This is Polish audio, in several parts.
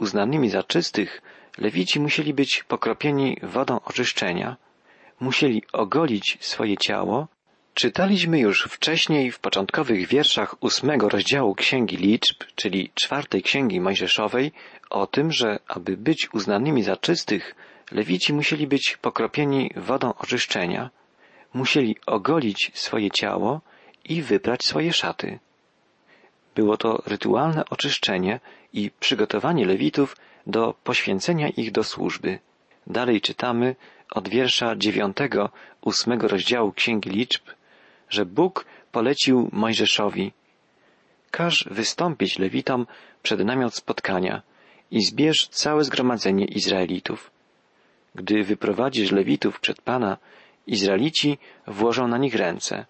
uznanymi za czystych, Lewici musieli być pokropieni wodą oczyszczenia, musieli ogolić swoje ciało. Czytaliśmy już wcześniej w początkowych wierszach ósmego rozdziału Księgi Liczb, czyli czwartej Księgi Mojżeszowej, o tym, że aby być uznanymi za czystych, Lewici musieli być pokropieni wodą oczyszczenia, musieli ogolić swoje ciało i wybrać swoje szaty. Było to rytualne oczyszczenie i przygotowanie Lewitów do poświęcenia ich do służby. Dalej czytamy od wiersza dziewiątego, ósmego rozdziału Księgi Liczb, że Bóg polecił Mojżeszowi Każ wystąpić Lewitom przed namiot spotkania i zbierz całe zgromadzenie Izraelitów. Gdy wyprowadzisz Lewitów przed Pana, Izraelici włożą na nich ręce.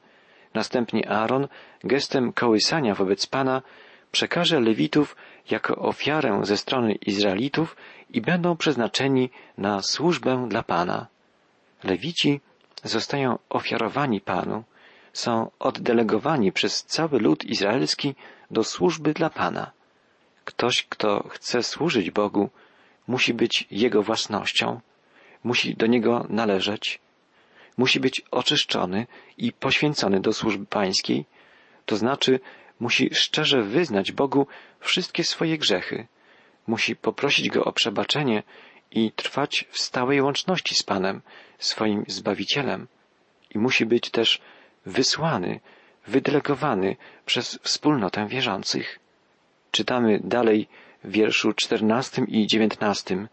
Następnie Aaron gestem kołysania wobec Pana przekaże Lewitów jako ofiarę ze strony Izraelitów i będą przeznaczeni na służbę dla Pana. Lewici zostają ofiarowani Panu, są oddelegowani przez cały lud izraelski do służby dla Pana. Ktoś, kto chce służyć Bogu, musi być Jego własnością, musi do Niego należeć, musi być oczyszczony i poświęcony do służby pańskiej, to znaczy musi szczerze wyznać Bogu wszystkie swoje grzechy, musi poprosić Go o przebaczenie i trwać w stałej łączności z Panem, swoim Zbawicielem, i musi być też wysłany, wydelegowany przez wspólnotę wierzących. Czytamy dalej w wierszu czternastym i dziewiętnastym.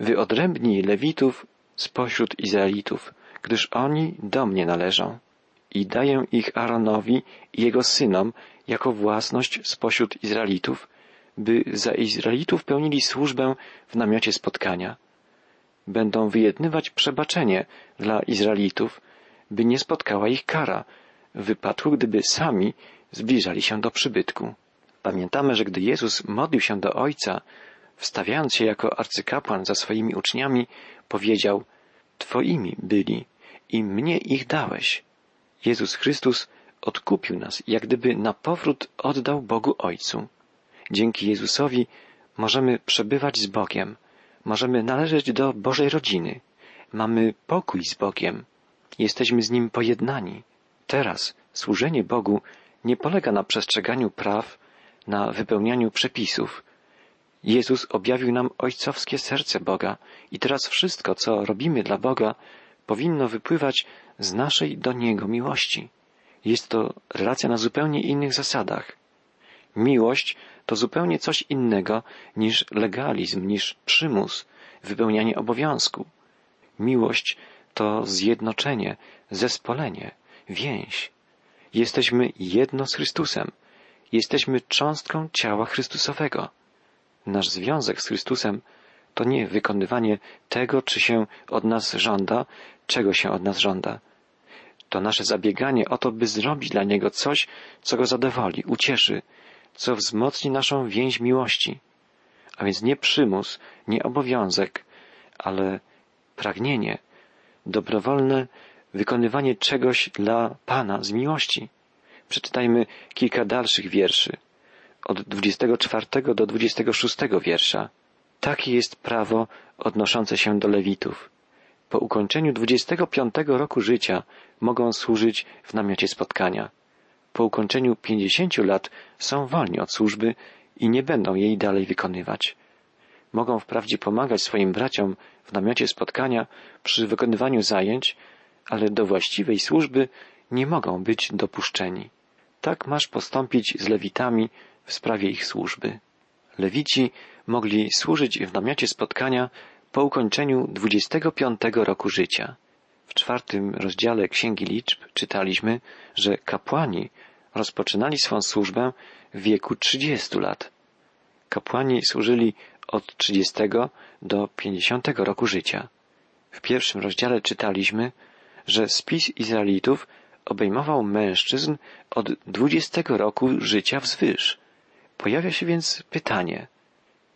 Wyodrębnij Lewitów spośród Izraelitów, gdyż oni do mnie należą. I daję ich Aaronowi i jego synom jako własność spośród Izraelitów, by za Izraelitów pełnili służbę w namiocie spotkania. Będą wyjednywać przebaczenie dla Izraelitów, by nie spotkała ich kara, w wypadku gdyby sami zbliżali się do przybytku. Pamiętamy, że gdy Jezus modlił się do Ojca, wstawiając się jako arcykapłan za swoimi uczniami, powiedział, Twoimi byli i mnie ich dałeś. Jezus Chrystus odkupił nas, jak gdyby na powrót oddał Bogu Ojcu. Dzięki Jezusowi możemy przebywać z Bogiem, możemy należeć do Bożej rodziny, mamy pokój z Bogiem, jesteśmy z Nim pojednani. Teraz służenie Bogu nie polega na przestrzeganiu praw, na wypełnianiu przepisów. Jezus objawił nam ojcowskie serce Boga i teraz wszystko, co robimy dla Boga, powinno wypływać z naszej do Niego miłości. Jest to relacja na zupełnie innych zasadach. Miłość to zupełnie coś innego niż legalizm, niż przymus, wypełnianie obowiązku. Miłość to zjednoczenie, zespolenie, więź. Jesteśmy jedno z Chrystusem. Jesteśmy cząstką ciała Chrystusowego. Nasz związek z Chrystusem to nie wykonywanie tego, czy się od nas żąda, czego się od nas żąda. To nasze zabieganie o to, by zrobić dla Niego coś, co Go zadowoli, ucieszy, co wzmocni naszą więź miłości. A więc nie przymus, nie obowiązek, ale pragnienie, dobrowolne wykonywanie czegoś dla Pana z miłości. Przeczytajmy kilka dalszych wierszy, od 24 do 26 wiersza. Takie jest prawo odnoszące się do Lewitów. Po ukończeniu 25 roku życia mogą służyć w namiocie spotkania. Po ukończeniu 50 lat są wolni od służby i nie będą jej dalej wykonywać. Mogą wprawdzie pomagać swoim braciom w namiocie spotkania przy wykonywaniu zajęć, ale do właściwej służby nie mogą być dopuszczeni. Tak masz postąpić z Lewitami w sprawie ich służby. Lewici mogli służyć w namiocie spotkania po ukończeniu 25 roku życia. W czwartym rozdziale Księgi Liczb czytaliśmy, że kapłani rozpoczynali swą służbę w wieku 30 lat. Kapłani służyli od 30 do 50 roku życia. W pierwszym rozdziale czytaliśmy, że spis Izraelitów obejmował mężczyzn od 20 roku życia wzwyż. Pojawia się więc pytanie,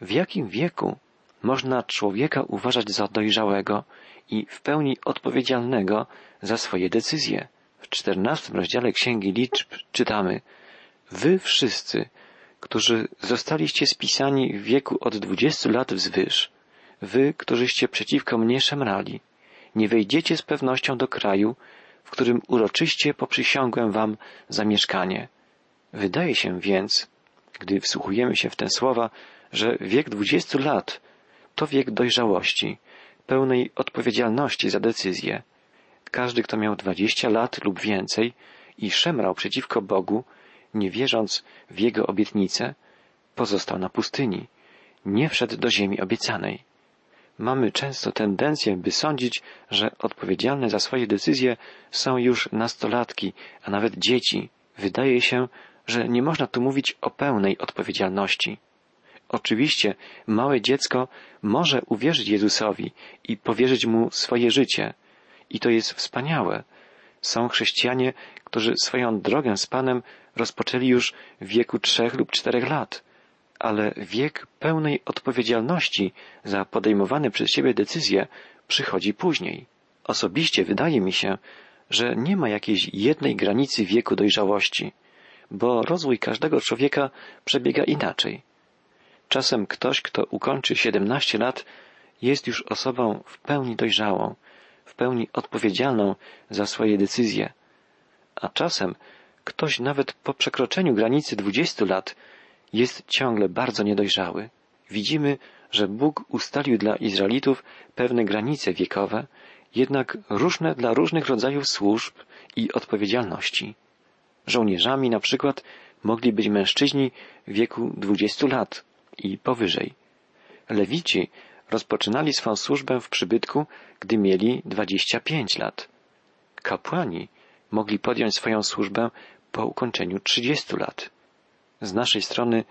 w jakim wieku można człowieka uważać za dojrzałego i w pełni odpowiedzialnego za swoje decyzje? W czternastym rozdziale Księgi Liczb czytamy Wy wszyscy, którzy zostaliście spisani w wieku od dwudziestu lat wzwyż, wy, którzyście przeciwko mnie szemrali, nie wejdziecie z pewnością do kraju, w którym uroczyście poprzysiągłem wam zamieszkanie. Wydaje się więc, gdy wsłuchujemy się w te słowa, że wiek dwudziestu lat to wiek dojrzałości, pełnej odpowiedzialności za decyzje. Każdy, kto miał dwadzieścia lat lub więcej i szemrał przeciwko Bogu, nie wierząc w Jego obietnice, pozostał na pustyni, nie wszedł do ziemi obiecanej. Mamy często tendencję, by sądzić, że odpowiedzialne za swoje decyzje są już nastolatki, a nawet dzieci. Wydaje się, że nie można tu mówić o pełnej odpowiedzialności. Oczywiście małe dziecko może uwierzyć Jezusowi i powierzyć mu swoje życie. I to jest wspaniałe. Są chrześcijanie, którzy swoją drogę z Panem rozpoczęli już w wieku trzech lub czterech lat. Ale wiek pełnej odpowiedzialności za podejmowane przez siebie decyzje przychodzi później. Osobiście wydaje mi się, że nie ma jakiejś jednej granicy wieku dojrzałości, bo rozwój każdego człowieka przebiega inaczej. Czasem ktoś, kto ukończy 17 lat, jest już osobą w pełni dojrzałą, w pełni odpowiedzialną za swoje decyzje. A czasem ktoś nawet po przekroczeniu granicy 20 lat jest ciągle bardzo niedojrzały. Widzimy, że Bóg ustalił dla Izraelitów pewne granice wiekowe, jednak różne dla różnych rodzajów służb i odpowiedzialności. Żołnierzami na przykład mogli być mężczyźni w wieku 20 lat, i powyżej. Lewici rozpoczynali swą służbę w przybytku, gdy mieli dwadzieścia pięć lat. Kapłani mogli podjąć swoją służbę po ukończeniu trzydziestu lat. Z naszej strony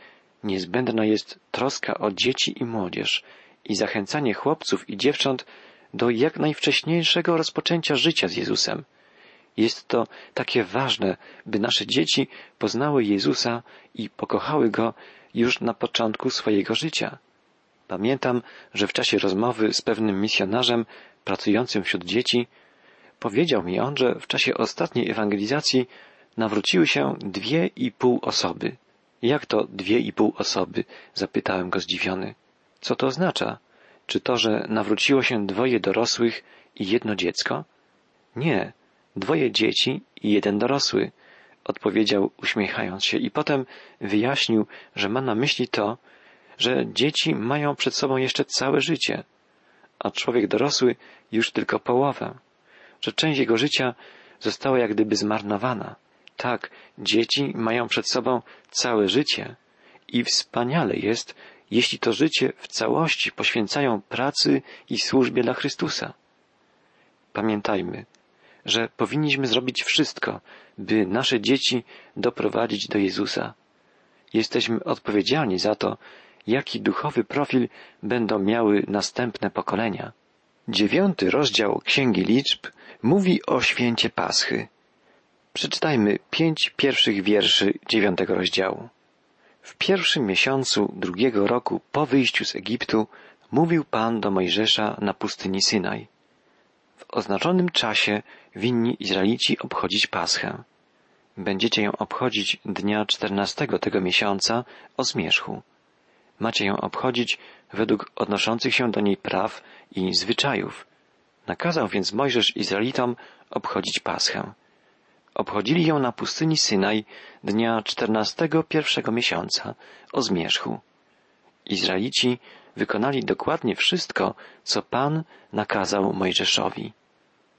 niezbędna jest troska o dzieci i młodzież i zachęcanie chłopców i dziewcząt do jak najwcześniejszego rozpoczęcia życia z Jezusem. Jest to takie ważne, by nasze dzieci poznały Jezusa i pokochały Go już na początku swojego życia. Pamiętam, że w czasie rozmowy z pewnym misjonarzem pracującym wśród dzieci powiedział mi on, że w czasie ostatniej ewangelizacji nawróciły się dwie i pół osoby. Jak to dwie i pół osoby? zapytałem go zdziwiony. Co to oznacza? Czy to, że nawróciło się dwoje dorosłych i jedno dziecko? Nie, dwoje dzieci i jeden dorosły odpowiedział uśmiechając się i potem wyjaśnił, że ma na myśli to, że dzieci mają przed sobą jeszcze całe życie, a człowiek dorosły już tylko połowę, że część jego życia została jak gdyby zmarnowana. Tak, dzieci mają przed sobą całe życie i wspaniale jest, jeśli to życie w całości poświęcają pracy i służbie dla Chrystusa. Pamiętajmy, że powinniśmy zrobić wszystko, by nasze dzieci doprowadzić do Jezusa. Jesteśmy odpowiedzialni za to, jaki duchowy profil będą miały następne pokolenia. Dziewiąty rozdział Księgi Liczb mówi o święcie Paschy. Przeczytajmy pięć pierwszych wierszy dziewiątego rozdziału. W pierwszym miesiącu drugiego roku po wyjściu z Egiptu mówił Pan do Mojżesza na pustyni Synaj. W oznaczonym czasie winni Izraelici obchodzić Paschę. Będziecie ją obchodzić dnia czternastego tego miesiąca o zmierzchu. Macie ją obchodzić według odnoszących się do niej praw i zwyczajów. Nakazał więc Mojżesz Izraelitom obchodzić Paschę. Obchodzili ją na pustyni Synaj dnia czternastego pierwszego miesiąca o zmierzchu. Izraelici wykonali dokładnie wszystko, co Pan nakazał Mojżeszowi.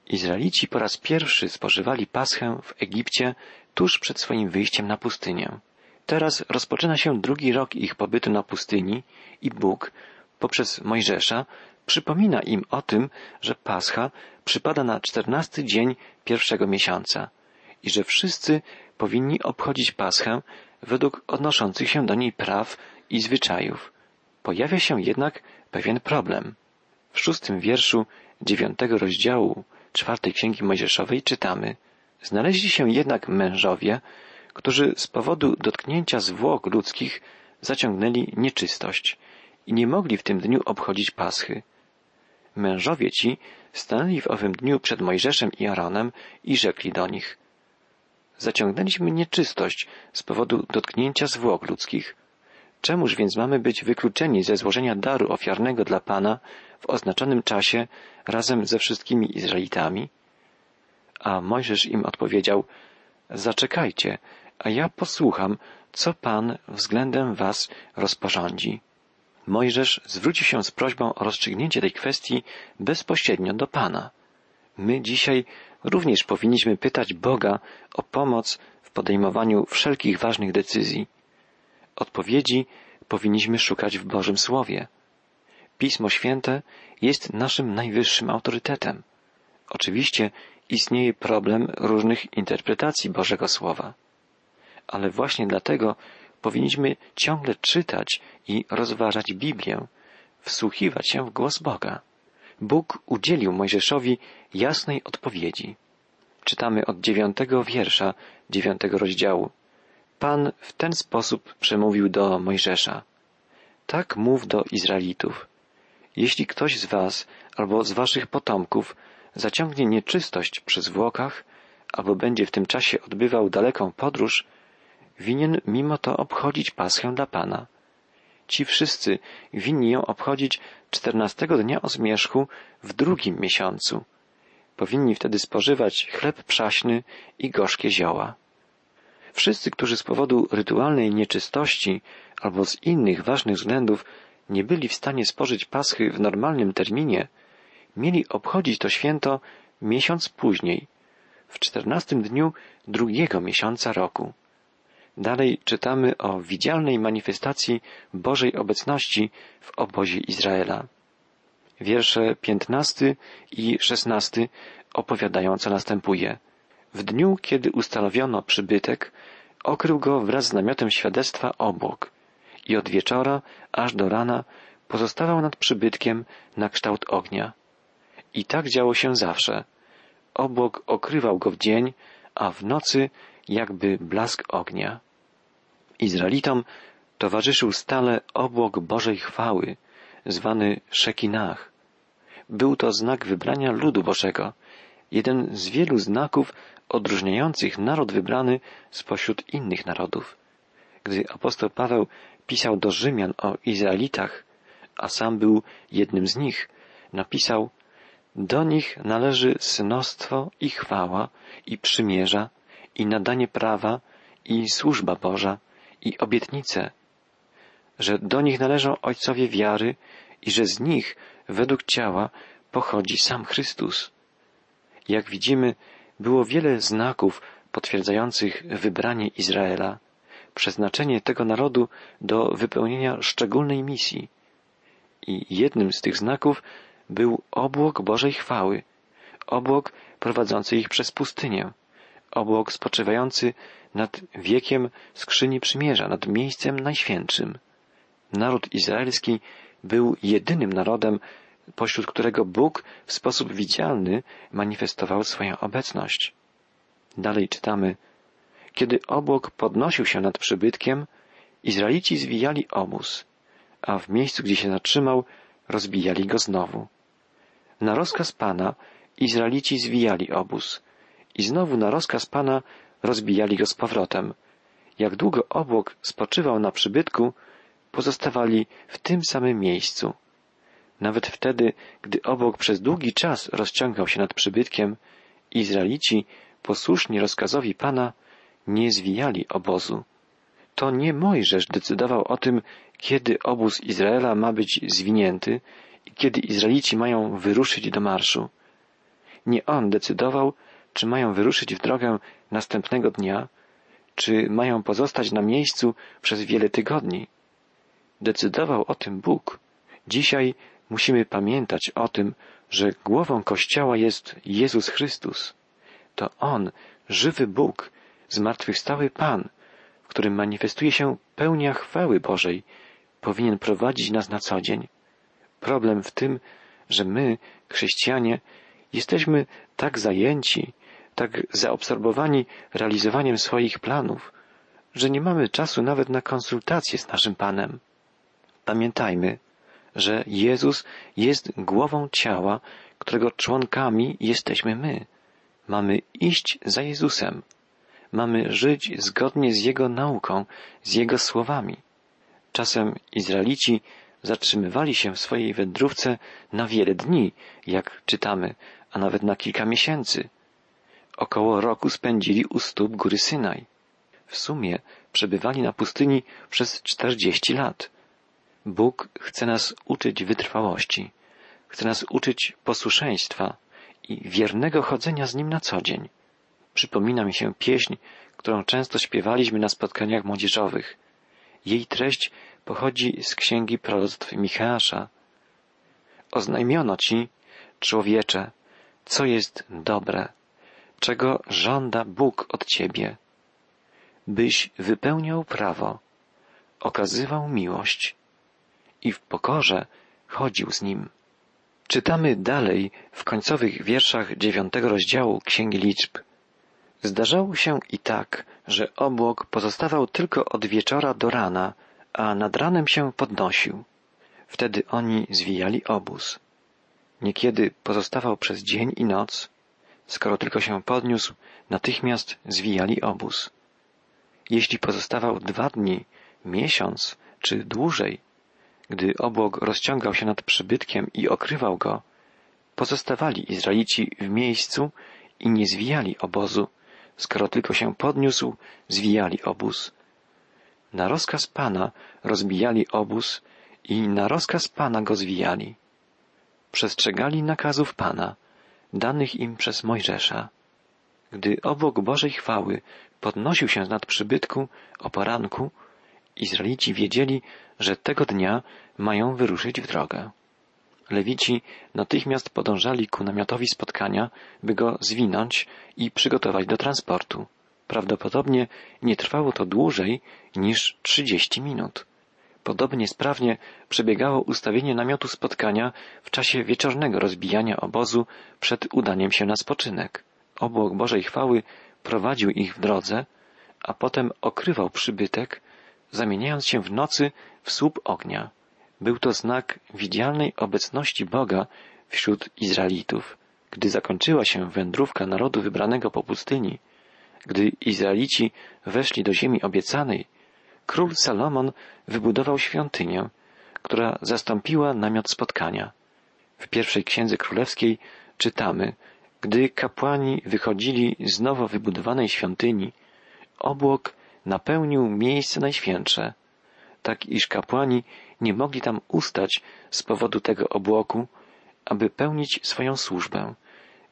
Izraelici po raz pierwszy spożywali paschę w Egipcie tuż przed swoim wyjściem na pustynię. Teraz rozpoczyna się drugi rok ich pobytu na pustyni i Bóg poprzez Mojżesza przypomina im o tym, że Pascha przypada na czternasty dzień pierwszego miesiąca i że wszyscy powinni obchodzić Paschę według odnoszących się do niej praw i zwyczajów. Pojawia się jednak pewien problem. W szóstym wierszu dziewiątego rozdziału czwartej księgi Mojżeszowej czytamy Znaleźli się jednak mężowie, którzy z powodu dotknięcia zwłok ludzkich zaciągnęli nieczystość i nie mogli w tym dniu obchodzić Paschy. Mężowie ci stanęli w owym dniu przed Mojżeszem i Aaronem i rzekli do nich Zaciągnęliśmy nieczystość z powodu dotknięcia zwłok ludzkich. Czemuż więc mamy być wykluczeni ze złożenia daru ofiarnego dla Pana w oznaczonym czasie razem ze wszystkimi Izraelitami? A Mojżesz im odpowiedział, zaczekajcie, a ja posłucham, co Pan względem was rozporządzi. Mojżesz zwrócił się z prośbą o rozstrzygnięcie tej kwestii bezpośrednio do Pana. My dzisiaj również powinniśmy pytać Boga o pomoc w podejmowaniu wszelkich ważnych decyzji. Odpowiedzi powinniśmy szukać w Bożym Słowie. Pismo Święte jest naszym najwyższym autorytetem. Oczywiście istnieje problem różnych interpretacji Bożego Słowa. Ale właśnie dlatego powinniśmy ciągle czytać i rozważać Biblię, wsłuchiwać się w głos Boga. Bóg udzielił Mojżeszowi jasnej odpowiedzi. Czytamy od dziewiątego wiersza dziewiątego rozdziału. Pan w ten sposób przemówił do Mojżesza. Tak mów do Izraelitów. Jeśli ktoś z was albo z waszych potomków zaciągnie nieczystość przy zwłokach, albo będzie w tym czasie odbywał daleką podróż, winien mimo to obchodzić Paschę dla Pana. Ci wszyscy winni ją obchodzić czternastego dnia o zmierzchu w drugim miesiącu. Powinni wtedy spożywać chleb przaśny i gorzkie zioła. Wszyscy, którzy z powodu rytualnej nieczystości albo z innych ważnych względów nie byli w stanie spożyć paschy w normalnym terminie, mieli obchodzić to święto miesiąc później, w czternastym dniu drugiego miesiąca roku. Dalej czytamy o widzialnej manifestacji Bożej obecności w obozie Izraela. Wiersze piętnasty i szesnasty opowiadają, co następuje. W dniu, kiedy ustanowiono przybytek, okrył go wraz z namiotem świadectwa obłok i od wieczora aż do rana pozostawał nad przybytkiem na kształt ognia. I tak działo się zawsze. Obłok okrywał go w dzień, a w nocy jakby blask ognia. Izraelitom towarzyszył stale obłok Bożej chwały, zwany Szekinach. Był to znak wybrania ludu Bożego, jeden z wielu znaków odróżniających naród wybrany spośród innych narodów. Gdy apostoł Paweł pisał do Rzymian o Izraelitach, a sam był jednym z nich, napisał Do nich należy synostwo i chwała i przymierza i nadanie prawa i służba Boża i obietnice, że do nich należą ojcowie wiary i że z nich według ciała pochodzi sam Chrystus. Jak widzimy, było wiele znaków potwierdzających wybranie Izraela, przeznaczenie tego narodu do wypełnienia szczególnej misji. I jednym z tych znaków był obłok Bożej chwały, obłok prowadzący ich przez pustynię, obłok spoczywający nad wiekiem skrzyni przymierza, nad miejscem najświętszym. Naród izraelski był jedynym narodem, pośród którego Bóg w sposób widzialny manifestował swoją obecność. Dalej czytamy, kiedy obłok podnosił się nad przybytkiem, Izraelici zwijali obóz, a w miejscu, gdzie się zatrzymał, rozbijali go znowu. Na rozkaz Pana Izraelici zwijali obóz i znowu na rozkaz Pana rozbijali go z powrotem. Jak długo obłok spoczywał na przybytku, pozostawali w tym samym miejscu. Nawet wtedy, gdy obłok przez długi czas rozciągał się nad przybytkiem, Izraelici, posłuszni rozkazowi Pana, nie zwijali obozu. To nie Mojżesz decydował o tym, kiedy obóz Izraela ma być zwinięty i kiedy Izraelici mają wyruszyć do marszu. Nie on decydował, czy mają wyruszyć w drogę następnego dnia, czy mają pozostać na miejscu przez wiele tygodni. Decydował o tym Bóg. Dzisiaj musimy pamiętać o tym, że głową Kościoła jest Jezus Chrystus. To On, żywy Bóg, zmartwychwstały Pan, w którym manifestuje się pełnia chwały Bożej, powinien prowadzić nas na co dzień. Problem w tym, że my, chrześcijanie, jesteśmy tak zajęci, tak zaobserwowani realizowaniem swoich planów, że nie mamy czasu nawet na konsultacje z naszym Panem. Pamiętajmy, że Jezus jest głową ciała, którego członkami jesteśmy my. Mamy iść za Jezusem. Mamy żyć zgodnie z Jego nauką, z Jego słowami. Czasem Izraelici zatrzymywali się w swojej wędrówce na wiele dni, jak czytamy, a nawet na kilka miesięcy. Około roku spędzili u stóp góry Synaj. W sumie przebywali na pustyni przez czterdzieści lat. Bóg chce nas uczyć wytrwałości, chce nas uczyć posłuszeństwa i wiernego chodzenia z Nim na co dzień. Przypomina mi się pieśń, którą często śpiewaliśmy na spotkaniach młodzieżowych. Jej treść pochodzi z księgi proroctw Micheasza. Oznajmiono ci, człowiecze, co jest dobre, czego żąda Bóg od ciebie, byś wypełniał prawo, okazywał miłość i w pokorze chodził z nim. Czytamy dalej w końcowych wierszach dziewiątego rozdziału Księgi Liczb. Zdarzało się i tak, że obłok pozostawał tylko od wieczora do rana, a nad ranem się podnosił. Wtedy oni zwijali obóz. Niekiedy pozostawał przez dzień i noc, skoro tylko się podniósł, natychmiast zwijali obóz. Jeśli pozostawał dwa dni, miesiąc czy dłużej, gdy obłok rozciągał się nad przybytkiem i okrywał go, pozostawali Izraelici w miejscu i nie zwijali obozu, skoro tylko się podniósł, zwijali obóz. Na rozkaz Pana rozbijali obóz i na rozkaz Pana go zwijali. Przestrzegali nakazów Pana, danych im przez Mojżesza. Gdy obok Bożej chwały podnosił się nad przybytku o poranku, Izraelici wiedzieli, że tego dnia mają wyruszyć w drogę. Lewici natychmiast podążali ku namiotowi spotkania, by go zwinąć i przygotować do transportu. Prawdopodobnie nie trwało to dłużej niż trzydzieści minut. Podobnie sprawnie przebiegało ustawienie namiotu spotkania w czasie wieczornego rozbijania obozu przed udaniem się na spoczynek. Obłok Bożej chwały prowadził ich w drodze, a potem okrywał przybytek, zamieniając się w nocy w słup ognia. Był to znak widzialnej obecności Boga wśród Izraelitów. Gdy zakończyła się wędrówka narodu wybranego po pustyni, gdy Izraelici weszli do ziemi obiecanej, król Salomon wybudował świątynię, która zastąpiła namiot spotkania. W pierwszej księdze królewskiej czytamy, gdy kapłani wychodzili z nowo wybudowanej świątyni, obłok napełnił miejsce najświętsze, tak iż kapłani nie mogli tam ustać z powodu tego obłoku, aby pełnić swoją służbę,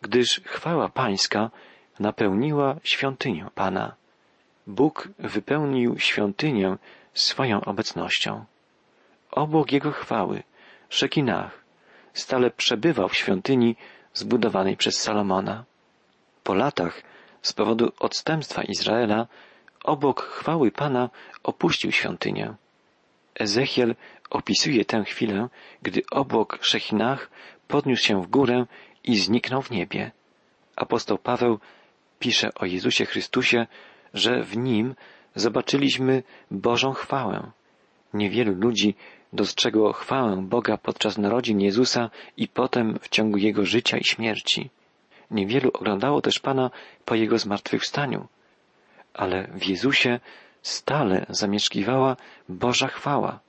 gdyż chwała pańska napełniła świątynię Pana. Bóg wypełnił świątynię swoją obecnością. Obłok Jego chwały, Szekinach, stale przebywał w świątyni zbudowanej przez Salomona. Po latach, z powodu odstępstwa Izraela, obok chwały Pana opuścił świątynię. Ezechiel opisuje tę chwilę, gdy obok Szechinach podniósł się w górę i zniknął w niebie. Apostoł Paweł pisze o Jezusie Chrystusie, że w Nim zobaczyliśmy Bożą chwałę. Niewielu ludzi dostrzegło chwałę Boga podczas narodzin Jezusa i potem w ciągu Jego życia i śmierci. Niewielu oglądało też Pana po Jego zmartwychwstaniu. Ale w Jezusie stale zamieszkiwała Boża chwała.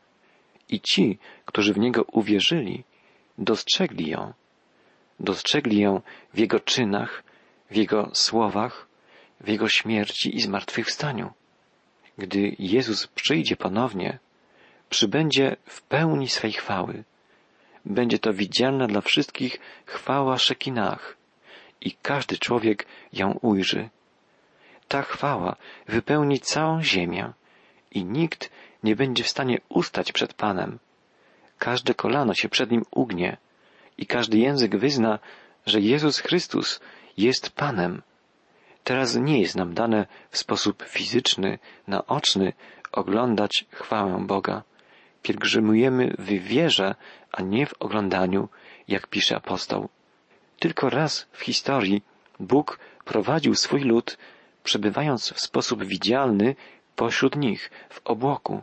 I ci, którzy w Niego uwierzyli, dostrzegli ją. Dostrzegli ją w Jego czynach, w Jego słowach, w Jego śmierci i zmartwychwstaniu. Gdy Jezus przyjdzie ponownie, przybędzie w pełni swej chwały. Będzie to widzialna dla wszystkich chwała Szekinach i każdy człowiek ją ujrzy. Ta chwała wypełni całą ziemię i nikt nie będzie w stanie ustać przed Panem. Każde kolano się przed Nim ugnie i każdy język wyzna, że Jezus Chrystus jest Panem. Teraz nie jest nam dane w sposób fizyczny, naoczny oglądać chwałę Boga. Pielgrzymujemy w wierze, a nie w oglądaniu, jak pisze apostoł. Tylko raz w historii Bóg prowadził swój lud, przebywając w sposób widzialny pośród nich, w obłoku.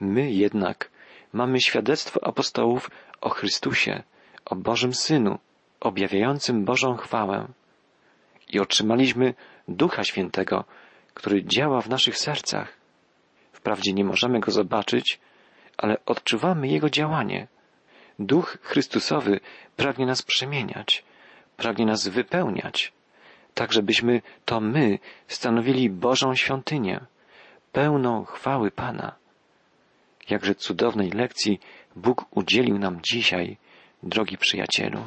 My jednak mamy świadectwo apostołów o Chrystusie, o Bożym Synu, objawiającym Bożą chwałę i otrzymaliśmy Ducha Świętego, który działa w naszych sercach. Wprawdzie nie możemy go zobaczyć, ale odczuwamy Jego działanie. Duch Chrystusowy pragnie nas przemieniać, pragnie nas wypełniać, tak żebyśmy to my stanowili Bożą świątynię, pełną chwały Pana. Jakże cudownej lekcji Bóg udzielił nam dzisiaj, drogi przyjacielu.